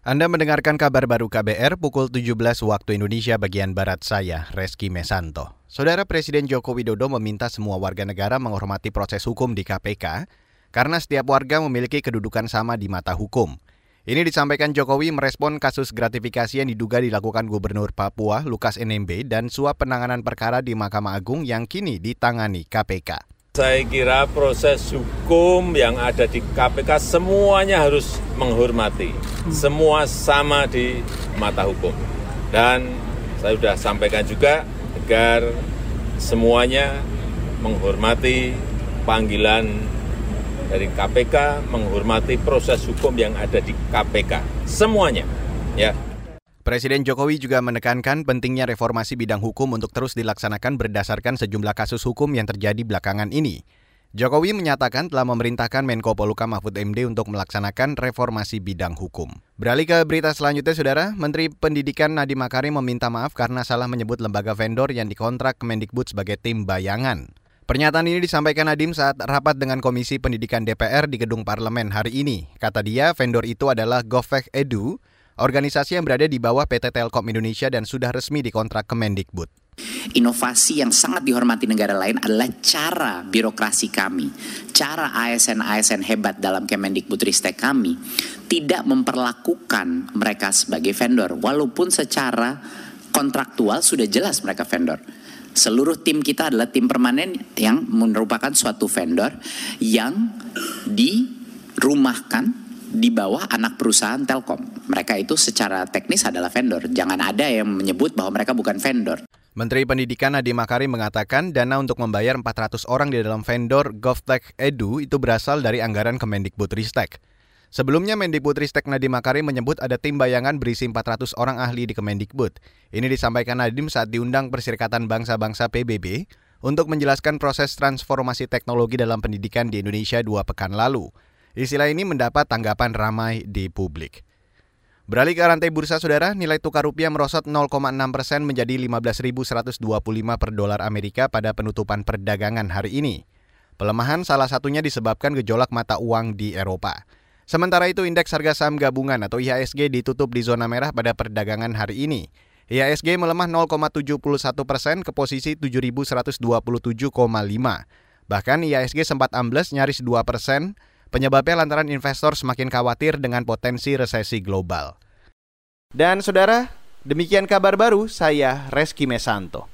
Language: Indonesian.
Anda mendengarkan kabar baru KBR pukul 17 waktu Indonesia bagian Barat saya, Reski Mesanto. Saudara Presiden Joko Widodo meminta semua warga negara menghormati proses hukum di KPK karena setiap warga memiliki kedudukan sama di mata hukum. Ini disampaikan Jokowi merespon kasus gratifikasi yang diduga dilakukan Gubernur Papua Lukas NMB dan suap penanganan perkara di Mahkamah Agung yang kini ditangani KPK. Saya kira proses hukum yang ada di KPK semuanya harus menghormati. Semua sama di mata hukum. Dan saya sudah sampaikan juga agar semuanya menghormati panggilan dari KPK, menghormati proses hukum yang ada di KPK. Semuanya. Ya. Presiden Jokowi juga menekankan pentingnya reformasi bidang hukum untuk terus dilaksanakan berdasarkan sejumlah kasus hukum yang terjadi belakangan ini. Jokowi menyatakan telah memerintahkan Menko Poluka Mahfud MD untuk melaksanakan reformasi bidang hukum. Beralih ke berita selanjutnya, Saudara. Menteri Pendidikan Nadiem Makarim meminta maaf karena salah menyebut lembaga vendor yang dikontrak Kemendikbud sebagai tim bayangan. Pernyataan ini disampaikan Nadiem saat rapat dengan Komisi Pendidikan DPR di Gedung Parlemen hari ini. Kata dia, vendor itu adalah Govek Edu, organisasi yang berada di bawah PT Telkom Indonesia dan sudah resmi dikontrak Kemendikbud. Inovasi yang sangat dihormati negara lain adalah cara birokrasi kami, cara ASN-ASN hebat dalam Kemendikbud Ristek kami tidak memperlakukan mereka sebagai vendor, walaupun secara kontraktual sudah jelas mereka vendor. Seluruh tim kita adalah tim permanen yang merupakan suatu vendor yang dirumahkan di bawah anak perusahaan Telkom. Mereka itu secara teknis adalah vendor. Jangan ada yang menyebut bahwa mereka bukan vendor. Menteri Pendidikan Nadiem Makarim mengatakan dana untuk membayar 400 orang di dalam vendor GovTech Edu itu berasal dari anggaran Kemendikbudristek. Sebelumnya Mendikbudristek Nadiem Makarim menyebut ada tim bayangan berisi 400 orang ahli di Kemendikbud. Ini disampaikan Nadiem saat diundang Perserikatan Bangsa-Bangsa PBB untuk menjelaskan proses transformasi teknologi dalam pendidikan di Indonesia dua pekan lalu. Istilah ini mendapat tanggapan ramai di publik. Beralih ke rantai bursa saudara, nilai tukar rupiah merosot 0,6 persen menjadi 15.125 per dolar Amerika pada penutupan perdagangan hari ini. Pelemahan salah satunya disebabkan gejolak mata uang di Eropa. Sementara itu indeks harga saham gabungan atau IHSG ditutup di zona merah pada perdagangan hari ini. IHSG melemah 0,71 persen ke posisi 7.127,5. Bahkan IHSG sempat ambles nyaris 2 persen Penyebabnya lantaran investor semakin khawatir dengan potensi resesi global. Dan saudara, demikian kabar baru saya Reski Mesanto.